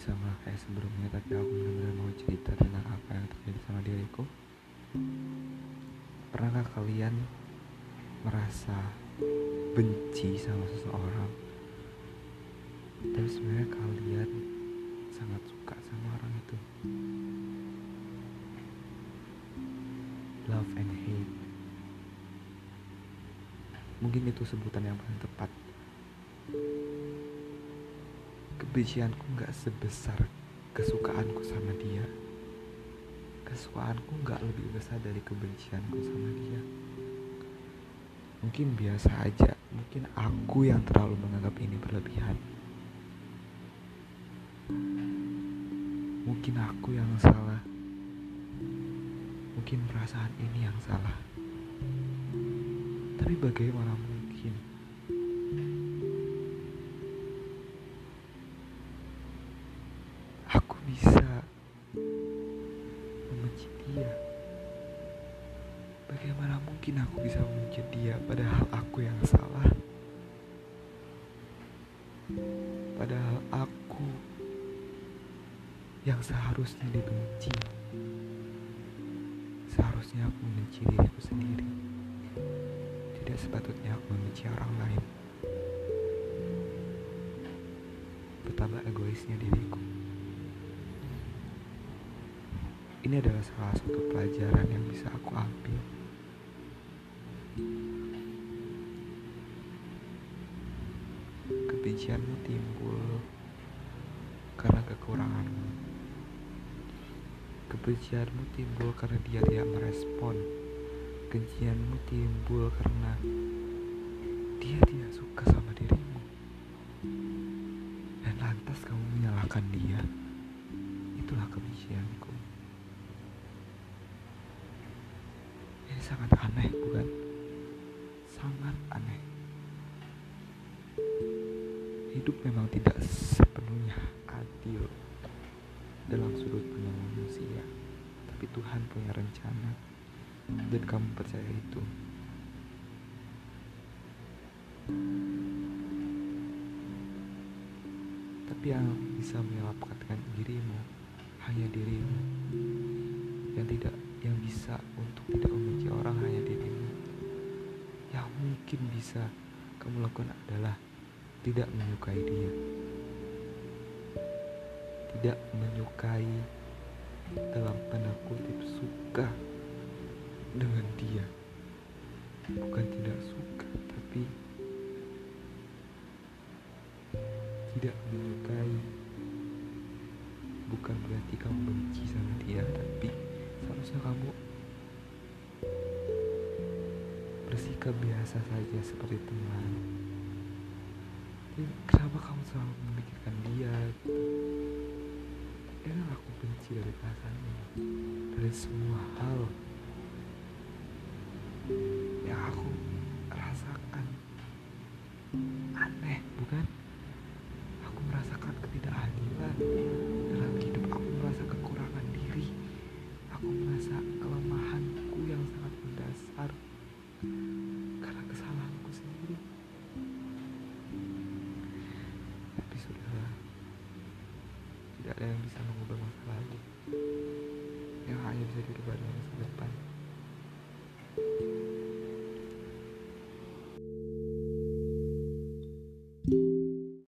sama kayak sebelumnya tapi aku benar-benar mau cerita tentang apa yang terjadi sama diriku. Pernahkah kalian merasa benci sama seseorang? Tapi sebenarnya kalian sangat suka sama orang itu. Love and hate. Mungkin itu sebutan yang paling tepat kebencianku nggak sebesar kesukaanku sama dia. Kesukaanku nggak lebih besar dari kebencianku sama dia. Mungkin biasa aja. Mungkin aku yang terlalu menganggap ini berlebihan. Mungkin aku yang salah. Mungkin perasaan ini yang salah. Tapi bagaimana bisa membenci dia? Bagaimana mungkin aku bisa membenci dia padahal aku yang salah? Padahal aku yang seharusnya dibenci. Seharusnya aku membenci diriku sendiri. Tidak sepatutnya aku membenci orang lain. Betapa egoisnya diriku ini adalah salah satu pelajaran yang bisa aku ambil. Kebencianmu timbul karena kekuranganmu. Kebencianmu timbul karena dia tidak merespon. Kebencianmu timbul karena dia tidak suka sama dirimu. Dan lantas kamu menyalahkan dia. Itulah kebencianku sangat aneh bukan? Sangat aneh. Hidup memang tidak sepenuhnya adil dalam sudut pandang manusia tapi Tuhan punya rencana dan kamu percaya itu. Tapi yang bisa menyelamatkan dirimu hanya dirimu yang tidak yang bisa untuk tidak orang hanya dirimu yang mungkin bisa kamu lakukan adalah tidak menyukai dia. Tidak menyukai dalam tanda kutip suka dengan dia. Bukan tidak suka tapi tidak menyukai. Bukan berarti kamu benci sama dia tapi seharusnya kamu bersikap biasa saja seperti teman. Kenapa kamu selalu memikirkan dia? Ini aku benci dari perasaan ini. Dari semua hal tidak ada yang bisa mengubah masa lalu yang hanya bisa dirubah dalam masa depan.